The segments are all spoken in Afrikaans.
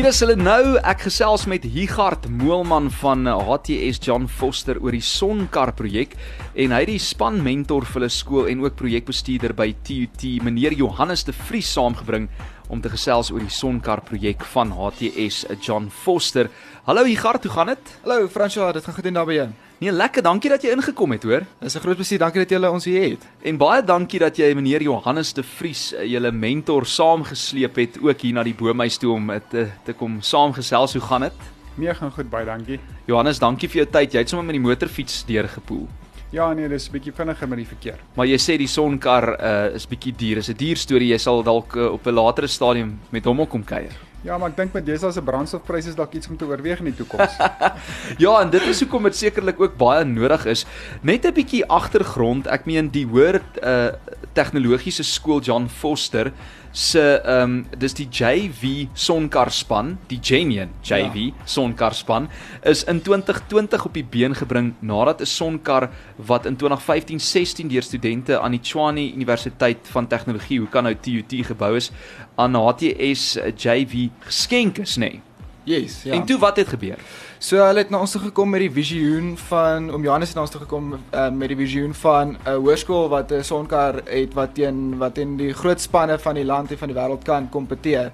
Hier is hulle nou. Ek gesels met Higard Moelman van HTS John Foster oor die Sonkar projek en hy het die span mentor vir hulle skool en ook projekbestuurder by TUT, meneer Johannes de Vries saamgebring om te gesels oor die Sonkar projek van HTS John Foster. Hallo Higard, hoe gaan dit? Hallo François, dit gaan goed en daar by jou? Nee, lekker. Dankie dat jy ingekom het, hoor. Dis 'n groot plesier. Dankie dat jy ons hier het. En baie dankie dat jy meneer Johannes de Vries, eh, julle mentor, saamgesleep het ook hier na die boomhuis toe om te te kom saamgesels. Hoe gaan dit? Nee, gaan goed, baie dankie. Johannes, dankie vir jou tyd. Jy het sommer met die motorfiets deurgepoel. Ja, nee, dis 'n bietjie vinniger met die verkeer. Maar jy sê die sonkar uh, is bietjie duur. Is 'n duur storie. Jy sal dalk uh, op 'n latere stadium met hom kom kuier. Ja, maar ek dink met dese se brandstofpryse is dalk iets om te oorweeg in die toekoms. ja, en dit is hoekom dit sekerlik ook baie nodig is. Net 'n bietjie agtergrond. Ek meen die hoër uh tegnologiese skool John Foster se ehm um, dis die JV Sonkar span, die Genian JV ja. Sonkar span is in 2020 op die been gebring nadat 'n Sonkar wat in 2015-16 deur studente aan die Tshwane Universiteit van Tegnologie, hoe kan nou TUT gebou is, aan HTS JV geskenk is, nê? Nee. Yes, ja. En toe wat het gebeur? So hulle het na ons toe gekom met die visioen van om Johannes het na ons toe gekom uh, met die visioen van 'n hoërskool wat 'n sonkar het wat teen wat in die groot spanne van die land en van die wêreld kan kompeteer.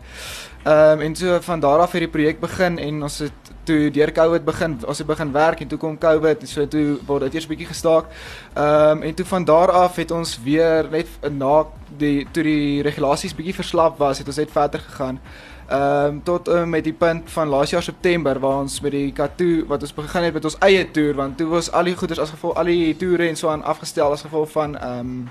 Ehm um, en so van daar af het die projek begin en ons het toe deur Covid begin ons het begin werk en toe kom Covid en so toe word dit eers bietjie gestaak. Ehm um, en toe van daar af het ons weer net na die toe die regulasies bietjie verslap was, het ons net verder gegaan. Ehm um, tot uh, met die punt van laas jaar September waar ons met die Katu wat ons begin het met ons eie toer want toe was al die goeders as gevolg al die toere en so aan afgestel as gevolg van ehm um,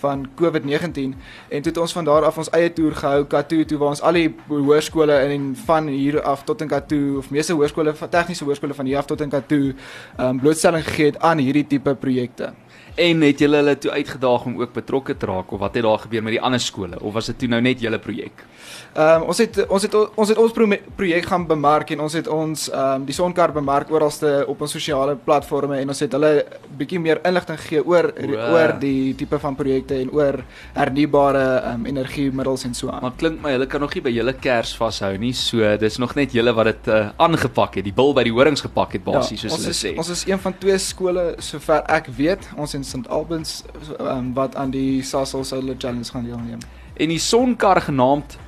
van COVID-19 en toe het ons van daar af ons eie toer gehou Katu toe waar ons al die hoërskole in van hier af tot in Katu of meeste hoërskole tegniese hoërskole van hier af tot in Katu ehm um, blootstelling gegee het aan hierdie tipe projekte. En het julle hulle toe uitgedaag om ook betrokke te raak of wat het daar gebeur met die ander skole of was dit toe nou net julle projek? Ehm um, ons het ons het ons het ons projek gaan bemark en ons het ons ehm um, die sonkar bemark oralste op ons sosiale platforms en ons het hulle bietjie meer inligting gegee oor wow. oor die tipe van projekte en oor hernubare ehm um, energiemiddels en so aan. Maar klink my hulle kan nog nie by julle kers vashou nie. So dis nog net julle wat dit uh, aangepak het. Die bil by die horings gepak het basies ja, soos hulle is, sê. Ons is een van twee skole sover ek weet. Ons in St Albans um, wat aan die Sasol Solar Challenge gaan deelneem. En die sonkar genaamd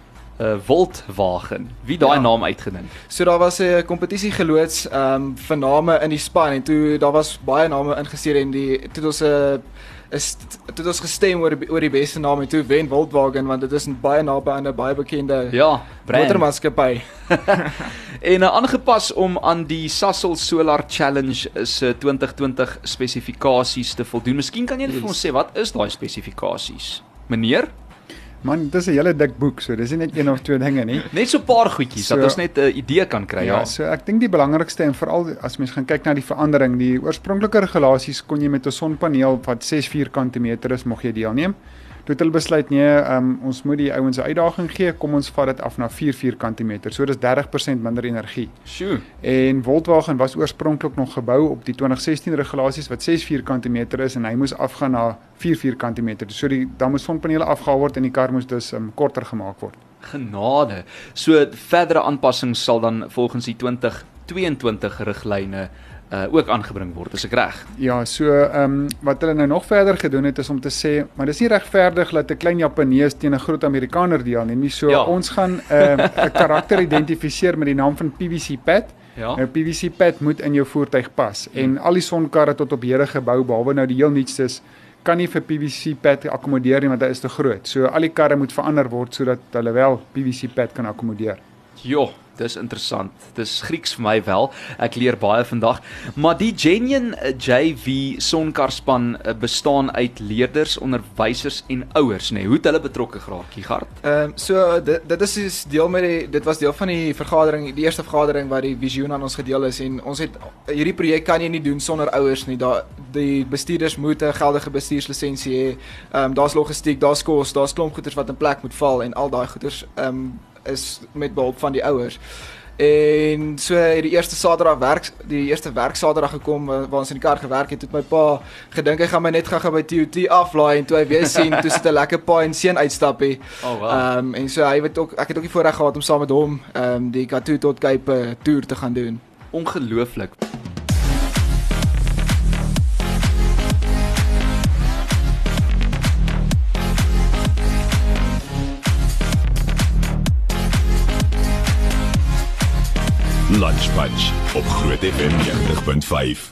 uh, Voltwagen. Wie daai ja. naam uitgedink? So daar was 'n kompetisie geloods ehm um, vir name in die span en toe daar was baie name ingestuur en die toe ons 'n uh, is dit ons gestem oor oor die beste naam en toe wen Volkswagen want dit is baie naby aan 'n baie bekende ja, motormaatskappy. en uh, aangepas om aan die Sasol Solar Challenge se uh, 2020 spesifikasies te voldoen. Miskien kan jy yes. vir ons sê wat is daai spesifikasies? Meneer Man, dit is 'n hele dik boek, so dis nie net een of twee dinge nie. Net so 'n paar goedjies so, dat ons net 'n idee kan kry. Ja, ja, so ek dink die belangrikste en veral as mens gaan kyk na die verandering, die oorspronklike regulasies kon jy met 'n sonpaneel wat 6 vierkante meter is, mag jy deelneem. Toe het hulle besluit nee, um, ons moet die ouens 'n uitdaging gee. Kom ons vat dit af na 4 vierkante meter. So dis 30% minder energie. Sjoe. En Volkswagen was oorspronklik nog gebou op die 2016 regulasies wat 6 vierkante meter is en hy moes afgaan na 4 vierkante meter. So die dan moes sonpanele afgehaal word en die kar moes dus um, korter gemaak word. Genade. So verdere aanpassings sal dan volgens die 2022 riglyne uh ook aangebring word, is ek reg? Ja, so ehm um, wat hulle nou nog verder gedoen het is om te sê, maar dis nie regverdig dat 'n klein Japanees teen 'n groot Amerikaner deelneem nie. So ja. ons gaan ehm, 'n uh, karakter identifiseer met die naam van PVC pad. Ja. 'n nou, PVC pad moet in jou voertuig pas hmm. en al die sonkarre tot op hede gebou behalwe nou die heel nuutste is kan nie vir PVC pad akkommodeer nie want dit is te groot. So al die karre moet verander word sodat hulle wel PVC pad kan akkommodeer. Jo, dis interessant. Dis Grieks vir my wel. Ek leer baie vandag. Maar die Genian eh, JV sonkarspan eh, bestaan uit leerders, onderwysers en ouers, nê. Nee. Hoe het hulle betrokke geraak, Gigard? Ehm um, so dit dit is is deel met die dit was deel van die vergadering, die eerste vergadering waar die visioen aan ons gedeel is en ons het hierdie projek kan jy nie doen sonder ouers nie. Daar die bestuurders moet 'n geldige bestuurslisensie hê. Ehm um, daar's logistiek, daar's kos, daar's klomp goeders wat in plek moet val en al daai goeders ehm um, is met behulp van die ouers. En so het die eerste Saterdag werk die eerste werk Saterdag gekom waar ons in die kar gewerk het. Het my pa gedink hy gaan my net gou-gou by TUT aflaai en toe hy weer sien toe sit 'n lekker pa en seun uitstappie. Oh wow. Ehm um, en so hy het ook ek het ook die voorreg gehad om saam met hom ehm um, die Katu tot Cape toer te gaan doen. Ongelooflik. Lunchpunch op Groot FM 90.5.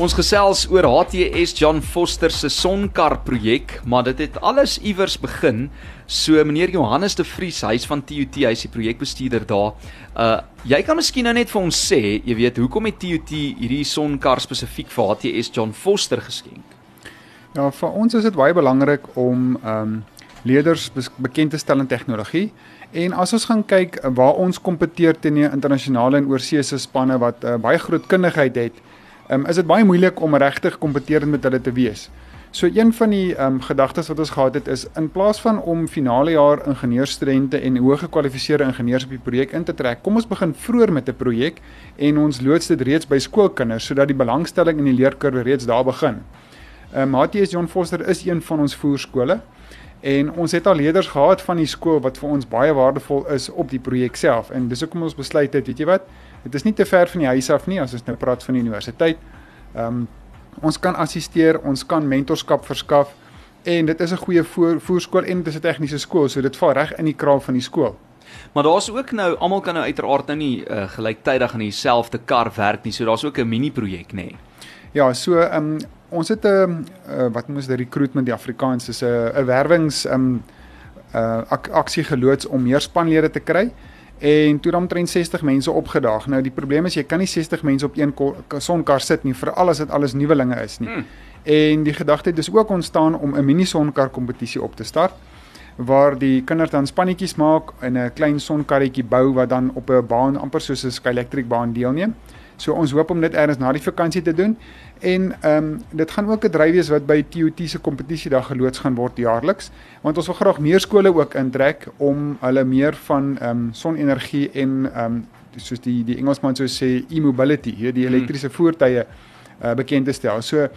Ons gesels oor HTS John Foster se sonkar projek, maar dit het alles iewers begin. So meneer Johannes de Vries, hy's van TUT, hy's die projekbestuurder daar. Uh jy kan miskien nou net vir ons sê, jy weet, hoekom het TUT hierdie sonkar spesifiek vir HTS John Foster geskenk? Ja, vir ons is dit baie belangrik om ehm um, leerders bekend te stel in tegnologie En as ons gaan kyk eh, waar ons kompeteer teen die internasionale en oorseese spanne wat uh, baie groot kundigheid het, um, is dit baie moeilik om regtig kompeterend met hulle te wees. So een van die um, gedagtes wat ons gehad het is in plaas van om finale jaar ingenieursstudente en hoë gekwalifiseerde ingenieurs op die projek in te trek, kom ons begin vroeër met 'n projek en ons loods dit reeds by skoolkinders sodat die belangstelling in die leerkurwe reeds daar begin. Ehm um, HTS John Foster is een van ons voerskole. En ons het al leerders gehad van die skool wat vir ons baie waardevol is op die projek self. En dis hoekom ons besluit het, weet jy wat? Dit is nie te ver van die huis af nie as ons nou praat van die universiteit. Ehm um, ons kan assisteer, ons kan mentorskap verskaf en dit is 'n goeie voor, voorskool en dit is 'n tegniese skool, so dit val reg in die kraal van die skool. Maar daar's ook nou almal kan nou uiteraard nou nie uh, gelyktydig aan dieselfde kar werk nie. So daar's ook 'n mini projek nê. Nee. Ja, so ehm um, ons het 'n uh, uh, wat noem ons die recruitment die Afrikaans is 'n uh, 'n werwings um uh ak aksie geloods om meer spanlede te kry en toe dan omtrent 60 mense opgedaag. Nou die probleem is jy kan nie 60 mense op een sonkar sit nie veral as dit alles nuwelinge is nie. Hmm. En die gedagte het dus ook ontstaan om 'n mini sonkar kompetisie op te start waar die kinders dan spannetjies maak en 'n klein sonkarretjie bou wat dan op 'n baan amper soos 'n Skylectric baan deelneem. So ons hoop om dit eers na die vakansie te doen en ehm um, dit gaan ook 'n dryf wees wat by TUT se kompetisie dag geloods gaan word jaarliks want ons wil graag meer skole ook intrek om hulle meer van ehm um, sonenergie en ehm um, soos die die Engelsman sou sê e-mobility hier die hmm. elektriese hmm. voertuie uh, bekend te stel. So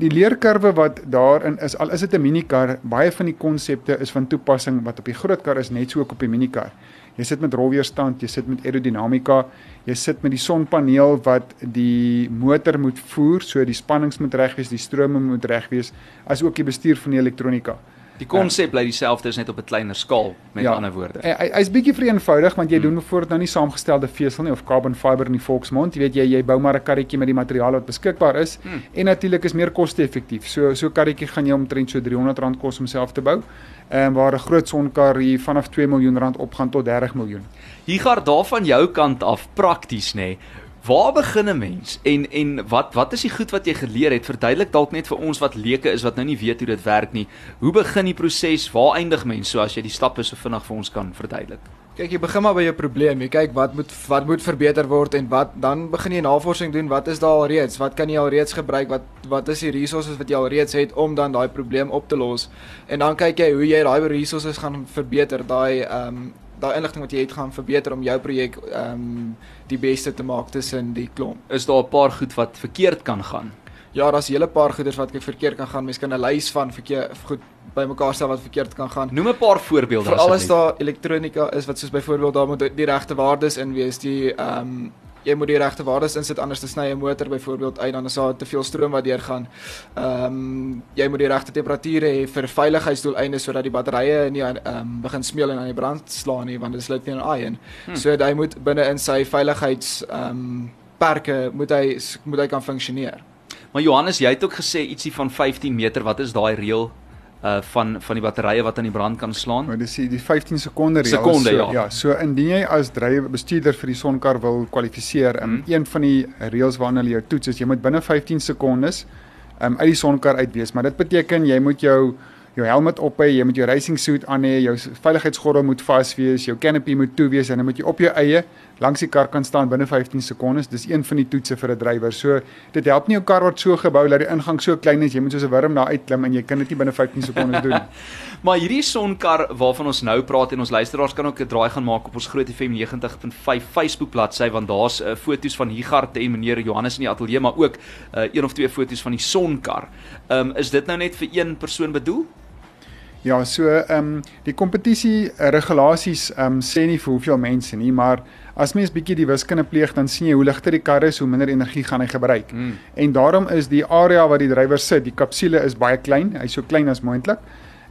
die leerkurwe wat daarin is al is dit 'n minikar, baie van die konsepte is van toepassing wat op die groot kar is net so ook op die minikar. Jy sit met rolweerstand, jy sit met aerodinamika, jy sit met die sonpaneel wat die motor moet voer, so die spannings moet reg wees, die strome moet reg wees, as ook die bestuur van die elektronika. Die konsep bly dieselfde is net op 'n kleiner skaal met ja, ander woorde. Hy hy's bietjie vereenvoudig want jy hmm. doen bijvoorbeeld nou nie saamgestelde vesel nie of carbon fiber in die volksmond. Jy weet jy jy bou maar 'n karretjie met die materiale wat beskikbaar is hmm. en natuurlik is meer koste-effektief. So so karretjie gaan jou omtrent so R300 kos om self te bou en waar 'n groot sonkar hier vanaf 2 miljoen rand opgaan tot 30 miljoen. Hier gaan daar van jou kant af prakties nê. Nee. Waar begin 'n mens en en wat wat is die goed wat jy geleer het? Verduidelik dalk net vir ons wat leuke is wat nou nie weet hoe dit werk nie. Hoe begin die proses? Waar eindig mens so as jy die stappe so vinnig vir ons kan verduidelik? Kyk, jy begin maar by jou probleem. Jy kyk wat moet wat moet verbeter word en wat dan begin jy navorsing doen. Wat is daar al reeds? Wat kan jy al reeds gebruik? Wat wat is die resources wat jy al reeds het om dan daai probleem op te los? En dan kyk jy hoe jy daai resources gaan verbeter, daai ehm um, daai inligting wat jy het gaan verbeter om jou projek ehm um, die beste te maak tussen die klomp. Is daar 'n paar goed wat verkeerd kan gaan? Ja, daar's 'n hele paar goeders wat verkeerd kan gaan. Mens kan 'n lys van verkeer goed bymekaar stel wat verkeerd kan gaan. Noem 'n paar voorbeelde asseblief. Vir alles daar elektronika is wat soos byvoorbeeld daar moet die regte waardes in wees, die ehm um, jy moet die regte waardes insit anders te sny 'n motor byvoorbeeld uit dan is daar te veel stroom wat deurgaan. Ehm um, jy moet die regte temperature hê vir veiligheidsdoeleindes sodat die batterye nie ehm um, begin smeel en aan die brand slaan nie want dit sluit nie aan ion. Hmm. So hy moet binne in sy veiligheids ehm um, perke moet hy moet hy kan funksioneer. Maar Johannes, jy het ook gesê ietsie van 15 meter. Wat is daai reël uh van van die batterye wat aan die brand kan slaan. Maar dis die, die 15 sekonde reël. Sekonde so, ja. Ja, so indien jy as drywer bestuurder vir die sonkar wil kwalifiseer, um, hmm. een van die reëls waarna hulle jou toets is jy moet binne 15 sekondes um uit die sonkar uit wees. Maar dit beteken jy moet jou jou helm moet op hê, jy moet jou racing suit aan hê, jou veiligheidsgordel moet vas wees, jou canopy moet toe wees en dan moet jy op jou eie langs die kar kan staan binne 15 sekondes. Dis een van die toetse vir 'n drywer. So dit help nie jou kar word so gebou dat die ingang so klein is jy moet soos 'n wurm daar uitklim en jy kan dit nie binne 15 sekondes doen maar hierdie sonkar waarvan ons nou praat en ons luisteraars kan ook 'n draai gaan maak op ons Groot FM 90.5 Facebook bladsy want daar's uh, foto's van Higart en meneer Johannes in die ateljee maar ook uh, een of twee foto's van die sonkar. Ehm um, is dit nou net vir een persoon bedoel? Ja, so ehm um, die kompetisie uh, regulasies ehm um, sê nie vir hoeveel mense nie, maar as mens bietjie die wiskunde pleeg, dan sien jy hoe ligter die kar is, hoe minder energie gaan hy gebruik. Mm. En daarom is die area waar die drywer sit, die kapsule is baie klein, hy's so klein as moontlik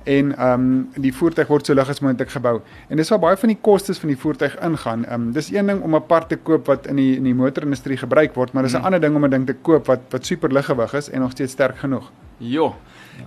en ehm um, die voertuig word so lig as moontlik gebou. En dis waar baie van die kostes van die voertuig ingaan. Ehm um, dis een ding om 'n part te koop wat in die in die motorindustrie gebruik word, maar dis 'n mm. ander ding om 'n ding te koop wat wat super liggewig is en nog steeds sterk genoeg. Jo.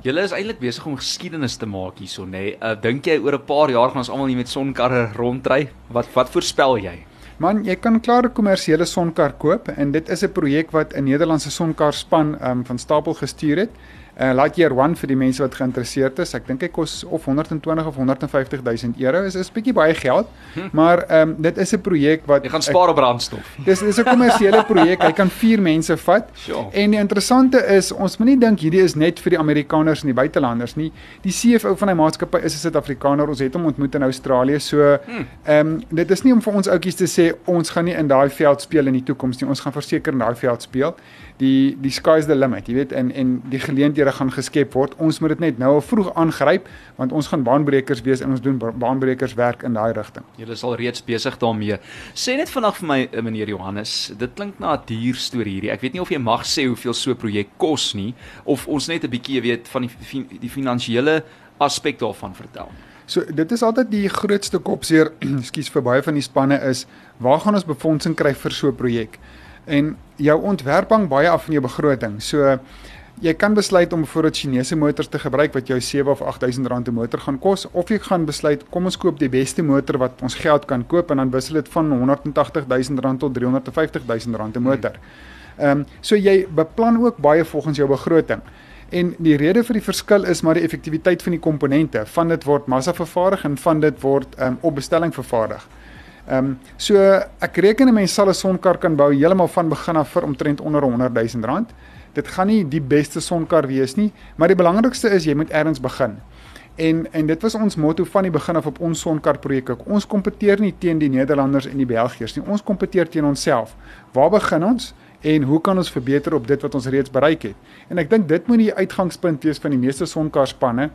Julle is eintlik besig om geskiedenis te maak hierso, nê? Nee. Uh, Dink jy oor 'n paar jaar gaan ons almal hier met sonkarre rondry? Wat wat voorspel jy? Man, jy kan klaar 'n kommersiële sonkar koop en dit is 'n projek wat 'n Nederlandse sonkar span um, van stapel gestuur het. Uh Lightyear 1 vir die mense wat geïnteresseerd is. Ek dink hy kos of 120 of 150 000 euro. Is 'n bietjie baie geld, hm. maar ehm um, dit is 'n projek wat jy gaan spaar op brandstof. Dis dis 'n kommersiële projek. Hy kan 4 mense vat. Sure. En die interessante is, ons moenie dink hierdie is net vir die Amerikaners en die buitelanders nie. Die CFO van hy maatskappy is 'n Suid-Afrikaner. Ons het hom ontmoet in Australië. So hm. ehm um, dit is nie om vir ons ouetjies te sê ons gaan nie in daai veld speel in die toekoms nie. Ons gaan verseker in daai veld speel die die sky's the limit, jy weet, en en die geleenthede gaan geskep word. Ons moet dit net nou vroeg aangryp want ons gaan baanbrekers wees en ons doen baanbrekers werk in daai rigting. Julle is al reeds besig daarmee. Sê net vandag vir my eh, meneer Johannes, dit klink na 'n duur storie hierdie. Ek weet nie of jy mag sê hoeveel so 'n projek kos nie of ons net 'n bietjie weet van die die finansiële aspek daarvan vertel. So dit is altyd die grootste kopseer, ekskuus vir baie van die spanne is, waar gaan ons befondsing kry vir so 'n projek? En jou ontwerp hang baie af van jou begroting. So jy kan besluit om byvoorbeeld Chinese motors te gebruik wat jou 7 of 8000 rand 'n motor gaan kos of jy gaan besluit kom ons koop die beste motor wat ons geld kan koop en dan wissel dit van 180000 rand tot 350000 rand 'n motor. Ehm um, so jy beplan ook baie volgens jou begroting. En die rede vir die verskil is maar die effektiwiteit van die komponente. Van dit word massa vervaardig en van dit word um, op bestelling vervaardig. Ehm um, so ek reken 'n mens sal 'n sonkar kan bou heeltemal van begin af vir omtrent onder 100 000 rand. Dit gaan nie die beste sonkar wees nie, maar die belangrikste is jy moet ergens begin. En en dit was ons motto van die begin af op ons sonkar projek. Ons kompeteer nie teen die Nederlanders en die Belgiërs nie. Ons kompeteer teen onsself. Waar begin ons? En hoe kan ons verbeter op dit wat ons reeds bereik het? En ek dink dit moet die uitgangspunt wees van die meeste sonkarspanne.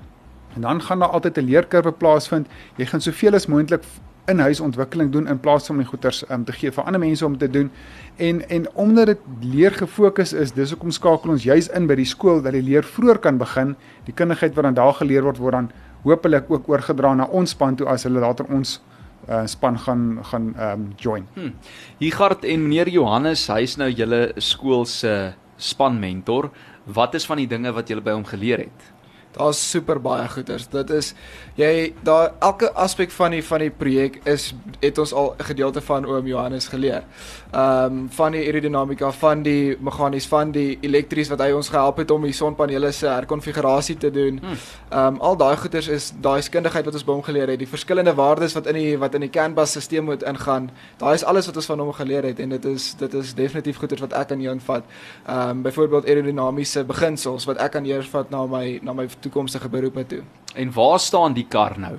En dan gaan daar altyd 'n leerkurwe plaasvind. Jy gaan soveel as moontlik in-huis ontwikkeling doen in plaas van om die goeders um, te gee vir ander mense om te doen. En en omdat dit leer gefokus is, dis hoekom skakel ons juis in by die skool dat die leer vroeër kan begin. Die kundigheid wat dan daar geleer word word dan hopelik ook oorgedra na ons span toe as hulle later ons uh, span gaan gaan um, join. Hmm. Higard en meneer Johannes, hy's nou julle skool se span mentor. Wat is van die dinge wat julle by hom geleer het? Daar's super baie goeders. Dit is jy daar elke aspek van die van die projek is het ons al 'n gedeelte van oom Johannes geleer. Ehm um, van die aerodinamika, van die meganies, van die elektries wat hy ons gehelp het om die sonpanele se herkonfigurasie te doen. Hmm. Ehm um, al daai goeders is daai kundigheid wat ons by hom geleer het, die verskillende waardes wat in die wat in die Canvas stelsel moet ingaan. Daai is alles wat ons van hom geleer het en dit is dit is definitief goeders wat ek aan jou invat. Ehm um, byvoorbeeld aerodinamiese beginsels wat ek aan jou vat na my na my toekomstige beroepe toe. En waar staan die kar nou?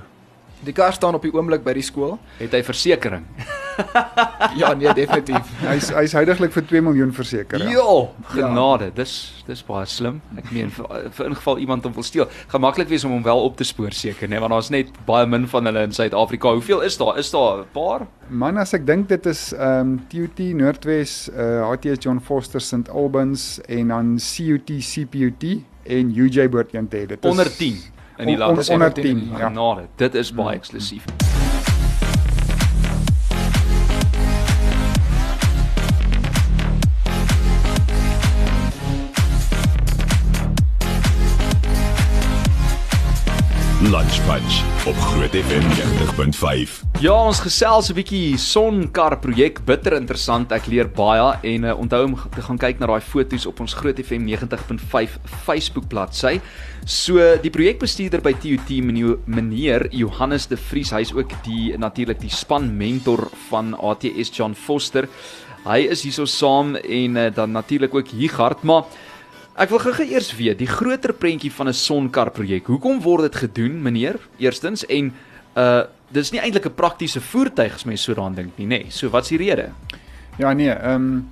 Die kar staan op die oomblik by die skool. Het hy versekerings? ja, nee, definitief. Hy's hy's heidaglik vir 2 miljoen verseker. Ja, genade. Ja. Dis dis baie slim. Ek meen vir, vir ingeval iemand hom wil steel, gemaklik wees om hom wel op te spoor seker, nê, nee, want daar's net baie min van hulle in Suid-Afrika. Hoeveel is daar? Is daar 'n paar? Man, as ek dink dit is ehm um, TUT Noordwes, uh HTS John Foster St Albans en dan CUT CPUT en UJ behoort een te hê. Dit is onder 10 in die land. On, onder 10. Ja. Genade. Dit is baie eksklusief. Lunchpunch op Groot FM 90.5. Ja, ons gesels 'n bietjie sonkar projek, bitter interessant. Ek leer baie en uh, onthou om te gaan kyk na daai foto's op ons Groot FM 90.5 Facebook bladsy. So die projekbestuurder by TUT meneer Johannes de Vries, hy's ook die natuurlik die span mentor van ATS John Foster. Hy is hierso saam en uh, dan natuurlik ook Higard, maar Ek wil gou eers weet die groter prentjie van 'n sonkar projek. Hoekom word dit gedoen, meneer? Eerstens en uh dis nie eintlik 'n praktiese voertuig as mens so daaraan dink nie, nê. Nee. So wat's die rede? Ja nee, ehm um,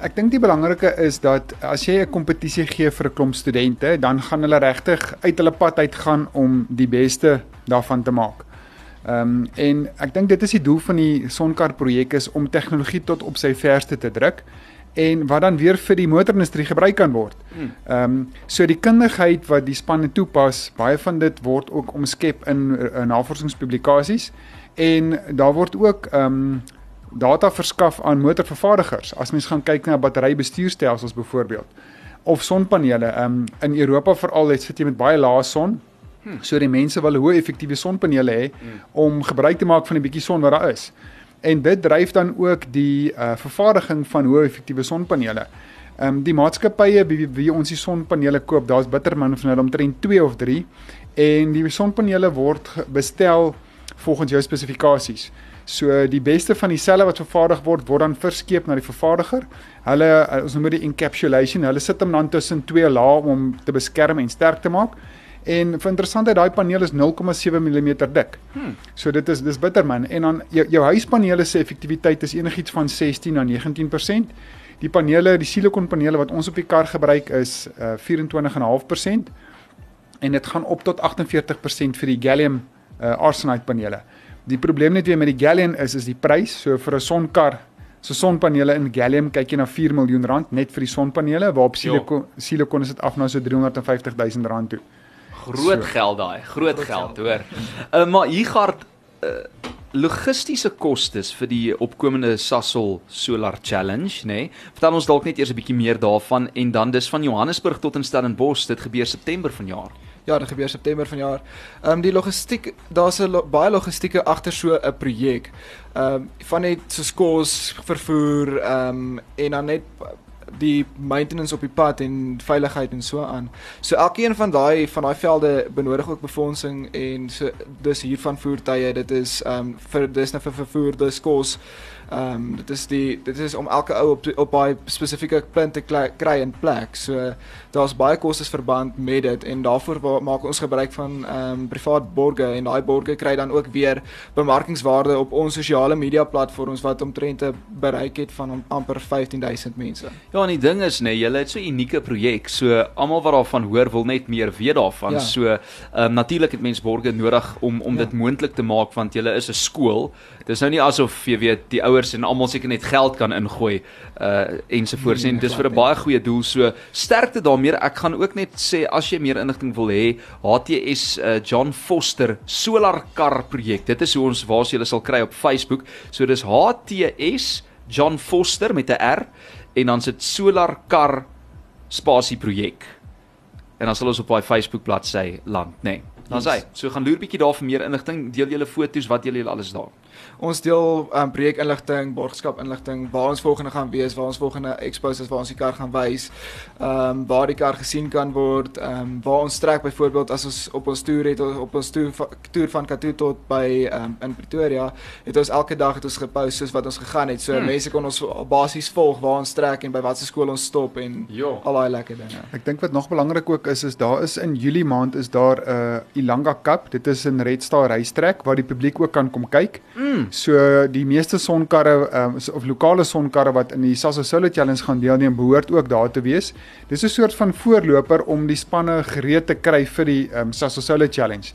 ek dink die belangrike is dat as jy 'n kompetisie gee vir 'n klomp studente, dan gaan hulle regtig uit hulle pad uit gaan om die beste daarvan te maak. Ehm um, en ek dink dit is die doel van die sonkar projek is om tegnologie tot op sy verste te druk en wat dan weer vir die motorindustrie gebruik kan word. Hmm. Ehm um, so die kundigheid wat die spanne toepas, baie van dit word ook omskep in, in navorsingspublikasies en daar word ook ehm um, data verskaf aan motorvervaardigers. As mens gaan kyk na batterybestuurstelsels byvoorbeeld of sonpanele, ehm um, in Europa veral het sit jy met baie lae son. Hmm. So die mense wil hoë effektiewe sonpanele hê hmm. om gebruik te maak van die bietjie son wat daar is en dit dryf dan ook die uh, vervaardiging van hoë effektiewe sonpanele. Ehm um, die maatskappye wie, wie ons die sonpanele koop, daar's bittermin van hulle omtrent 2 of 3 en die sonpanele word bestel volgens jou spesifikasies. So die beste van die selle wat vervaardig word, word dan verskeep na die vervaardiger. Hulle uh, ons noem dit encapsulation. Hulle sit hom dan tussen twee lae om te beskerm en sterk te maak. En vir interessantheid daai paneel is 0,7 mm dik. Hmm. So dit is dis bitter man en dan jou, jou huispanele se effektiwiteit is enigiets van 16 na 19%. Die panele, die silikonpanele wat ons op die kar gebruik is uh, 24.5% en dit gaan op tot 48% vir die gallium uh, arsenide panele. Die probleem net weer met die gallium is is die prys. So vir 'n sonkar So sonpanele in gallium kyk jy na 4 miljoen rand net vir die sonpanele waarop silikon silikon is dit af na so 350 000 rand toe. Groot so. geld daai, groot, groot geld, hoor. Uh, maar hier gaan uh, logistiese kostes vir die opkomende Sasol Solar Challenge, nê? Nee? Vertel ons dalk net eers 'n bietjie meer daarvan en dan dis van Johannesburg tot in Stellenbosch, dit gebeur September vanjaar. Ja, dit gebeur September vanjaar. Ehm um, die logistiek, daar's 'n lo baie logistieke agter so 'n projek. Ehm um, van net so skors vervoer ehm um, en dan net die maintenance op die pad en veiligheid en so aan. So elkeen van daai van daai velde benodig ook befondsing en so dis hiervan voertuie, dit is ehm um, vir dis nou vir vervoer, dis kos. Ehm um, dit is die dit is om elke ou op op baie spesifieke punt te kry in plek. So daar's baie kostes verband met dit en daarvoor maak ons gebruik van ehm um, privaat borge en daai borge kry dan ook weer bemarkingswaarde op ons sosiale media platforms wat omtrent 'n bereik het van amper 15000 mense. Ja, en die ding is nê, nee, julle het so 'n unieke projek. So almal wat daarvan hoor wil net meer weet daarvan. Ja. So ehm um, natuurlik het mense borge nodig om om ja. dit moontlik te maak want julle is 'n skool. Dis nou nie asof jy weet die ouers ouers en almal seker net geld kan ingooi uh ensovoorts. Nee, en dis vir 'n baie goeie doel. So sterkte daarmee. Ek gaan ook net sê as jy meer inligting wil hê HTS uh, John Foster solar kar projek dit is hoe ons waar jy sal kry op Facebook. So dis HTS John Foster met 'n R en dan sit solar kar spasie projek en dan sal ons op daai Facebook bladsy land nê nee. dan sê so gaan loer bietjie daar vir meer inligting. Deel julle foto's wat julle alles daar ons deel um, projek-inligting, borgskap-inligting, waar ons volgende gaan wees, waar ons volgende expos is, waar ons die kar gaan wys, ehm um, waar die kar gesien kan word, ehm um, waar ons trek byvoorbeeld as ons op ons toer het op ons toer toer van Katoo tot by ehm um, in Pretoria, het ons elke dag het ons gepost soos wat ons gegaan het. So hmm. mense kon ons basies volg waar ons trek en by watter skool ons stop en jo. al daai lekker dinge. Ek dink wat nog belangrik ook is is daar is in Julie maand is daar 'n uh, Ilanga Cup. Dit is 'n Red Star racetrek waar die publiek ook kan kom kyk. Hmm. So die meeste sonkarre um, of lokale sonkarre wat in die Sasa Solo Challenge gaan deelneem, behoort ook daar te wees. Dis 'n soort van voorloper om die spanne gereed te kry vir die um, Sasa Solo Challenge.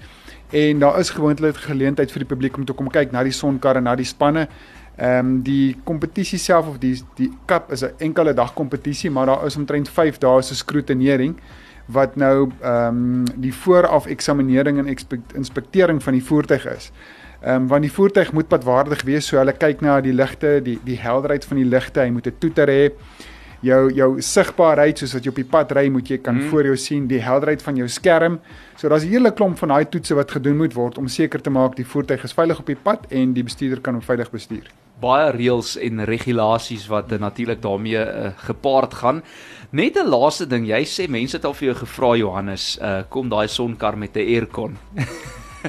En daar is gewoonlik geleentheid vir die publiek om te kom kyk na die sonkarre, na die spanne. Ehm um, die kompetisie self of die die cup is 'n enkele dag kompetisie, maar daar is omtrent 5 dae se skrotenering wat nou ehm um, die vooraf eksaminering en inspektering van die voertuig is. Ehm um, want die voertuig moet padwaardig wees, so hulle kyk na die ligte, die die helderheid van die ligte, hy moet 'n toeter hê jou jou sigbaarheid soos wat jy op die pad ry moet jy kan mm. voor jou sien die helderheid van jou skerm. So daar's 'n hele klomp van daai toetse wat gedoen moet word om seker te maak die voertuig is veilig op die pad en die bestuurder kan hom veilig bestuur. Baie reëls en regulasies wat natuurlik daarmee uh, gepaard gaan. Net 'n laaste ding, jy sê mense het al vir jou gevra Johannes, uh, kom daai sonkar met 'n aircon.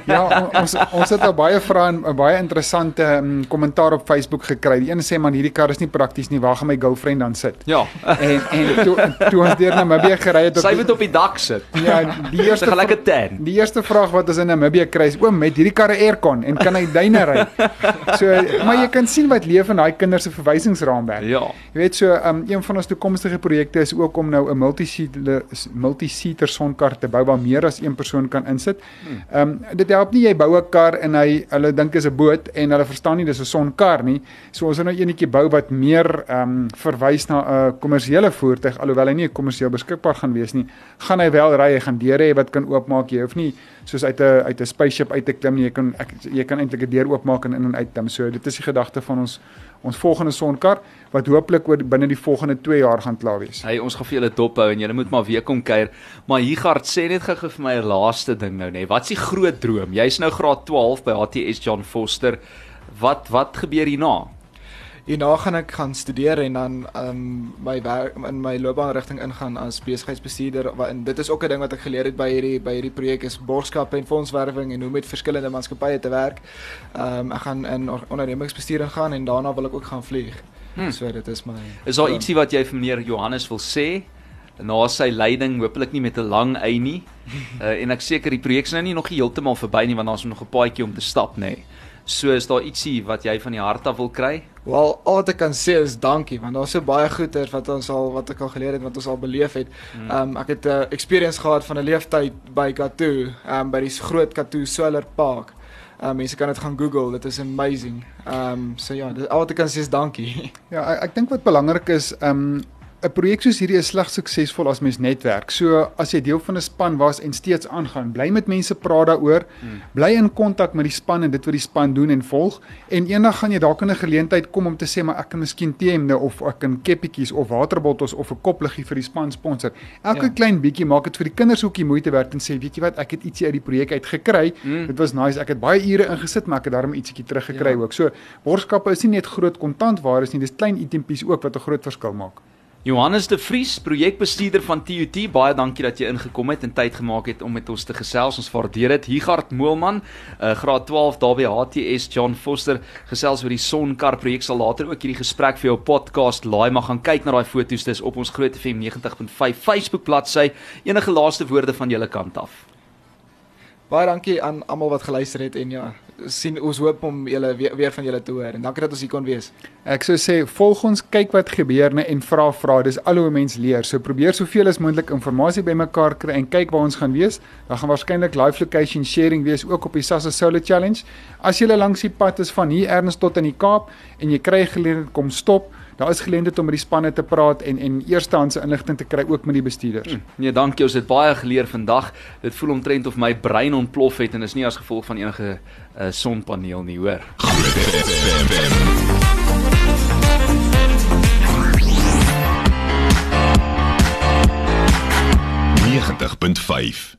Ja, ons ons het baie vrae en baie interessante um, kommentaar op Facebook gekry. Die een sê man hierdie kar is nie prakties nie. Waar gaan my girlfriend dan sit? Ja. En en toe toe ons deur Namibië gery het, sy moet op die dak sit. Ja, die eerste gelyke ten. Die eerste vraag wat ons in Namibië kry is: "Oom, met hierdie kar 'n aircon en kan hy duine ry?" So, maar jy kan sien wat leef in daai kinders se verwysingsraamwerk. Ja. Jy weet so, um, een van ons toekomstige projekte is ook om nou 'n multi-seater multi-seater sonkar te bou waar meer as een persoon kan insit. Ehm um, dit help nie jy bou 'n kar en hy hulle dink is 'n boot en hulle verstaan nie dis 'n sonkar nie. So ons het nou eenetjie bou wat meer ehm um, verwys na 'n kommersiële voertuig alhoewel hy nie kommersieel beskikbaar gaan wees nie. Gaan hy wel ry, hy gaan deure hê wat kan oopmaak. Jy hoef nie soos uit 'n uit 'n spaceship uit te klim nie. Jy kan ek, jy kan eintlik 'n deur oopmaak en in en uit klim. So dit is die gedagte van ons ons volgende sonkar wat hooplik oor binne die volgende 2 jaar gaan klaar wees. Hey, ons gaan vir julle dop hou en julle moet maar weer kom kuier. Maar Higard sê net gou vir my 'n laaste ding nou nê. Wat's die groot droom? Jy's nou graad 12 by HTS John Foster. Wat wat gebeur hierna? Hierna gaan ek gaan studeer en dan um my werk in my loopbaanrigting ingaan as besigheidsbestuurder en dit is ook 'n ding wat ek geleer het by hierdie by hierdie projek is borgskappe en fondswerwing en hoe met verskillende maatskappye te werk. Um ek gaan in ondernemingsbestuur ingaan en daarna wil ek ook gaan vlieg. Hmm. So dit is my Is daar ietsie wat jy vir meneer Johannes wil sê? Na sy leiding, hopelik nie met 'n lang ei nie. Uh, en ek seker die projek is nou nie nog heeltemal verby nie want daar's nog 'n paadjie om te stap nê. Nee. So is daar ietsie wat jy van die hart af wil kry? Wel, al wat ek kan sê is dankie want daar's so baie goeie wat ons al wat ek al geleer het wat ons al beleef het. Hmm. Ehm um, ek het 'n uh, experience gehad van 'n leeftyd by Katoo, ehm um, by die groot Katoo Solar Park. Ehm um, mense kan dit gaan Google, dit is amazing. Ehm um, so ja, dit, al wat ek kan sê is dankie. Ja, ek, ek dink wat belangrik is, ehm um, 'n projek soos hierdie is slegs suksesvol as mens netwerk. So as jy deel van 'n span was en steeds aangaan, bly met mense praat daaroor, hmm. bly in kontak met die span en dit wat die span doen en volg en eendag gaan jy dalk in 'n geleentheid kom om te sê maar ek kan miskien T-hemde of ek kan keppietjies of waterbottels of 'n kopliggie vir die span sponsor. Elke ja. klein bietjie maak dit vir die kinders hoekie moeite werd en sê weet jy wat, ek het ietsie uit die projek uit gekry. Hmm. Dit was nice. Ek het baie ure ingesit, maar ek het daarmee ietsiekie teruggekry ja. ook. So borgskappe is nie net groot kontantware is nie, dis klein itempies ook wat 'n groot verskil maak. Johannes de Vries, projekbestuurder van TUT, baie dankie dat jy ingekom het en tyd gemaak het om met ons te gesels. Ons waardeer dit. Higard Moelman, uh, graad 12 daar by HTS John Foster, gesels oor die Sonkar projek. Sal later ook hierdie gesprek vir jou podcast laai, maar gaan kyk na daai foto's dis op ons Groot FM 90.5 Facebook bladsy. Enige laaste woorde van julle kant af? Baie dankie aan almal wat geluister het en ja, sien ons hoop om julle weer, weer van julle te hoor en dankie dat ons hier kon wees. Ek sou sê volg ons, kyk wat gebeur net en vra vra. Dis al hoe mense leer. So probeer soveel as moontlik inligting bymekaar kry en kyk waar ons gaan wees. Daar gaan waarskynlik live location sharing wees ook op die Sassa Solar Challenge. As jy langs die pad is van hier erns tot in die Kaap en jy kry geleentheid kom stop daar is geleentheid om met die spanne te praat en en eerstehandse inligting te kry ook met die bestuurders. Hmm, nee, dankie. Ons het baie geleer vandag. Dit voel omtrent of my brein ontplof het en is nie as gevolg van enige uh, sonpaneel nie, hoor. 90.5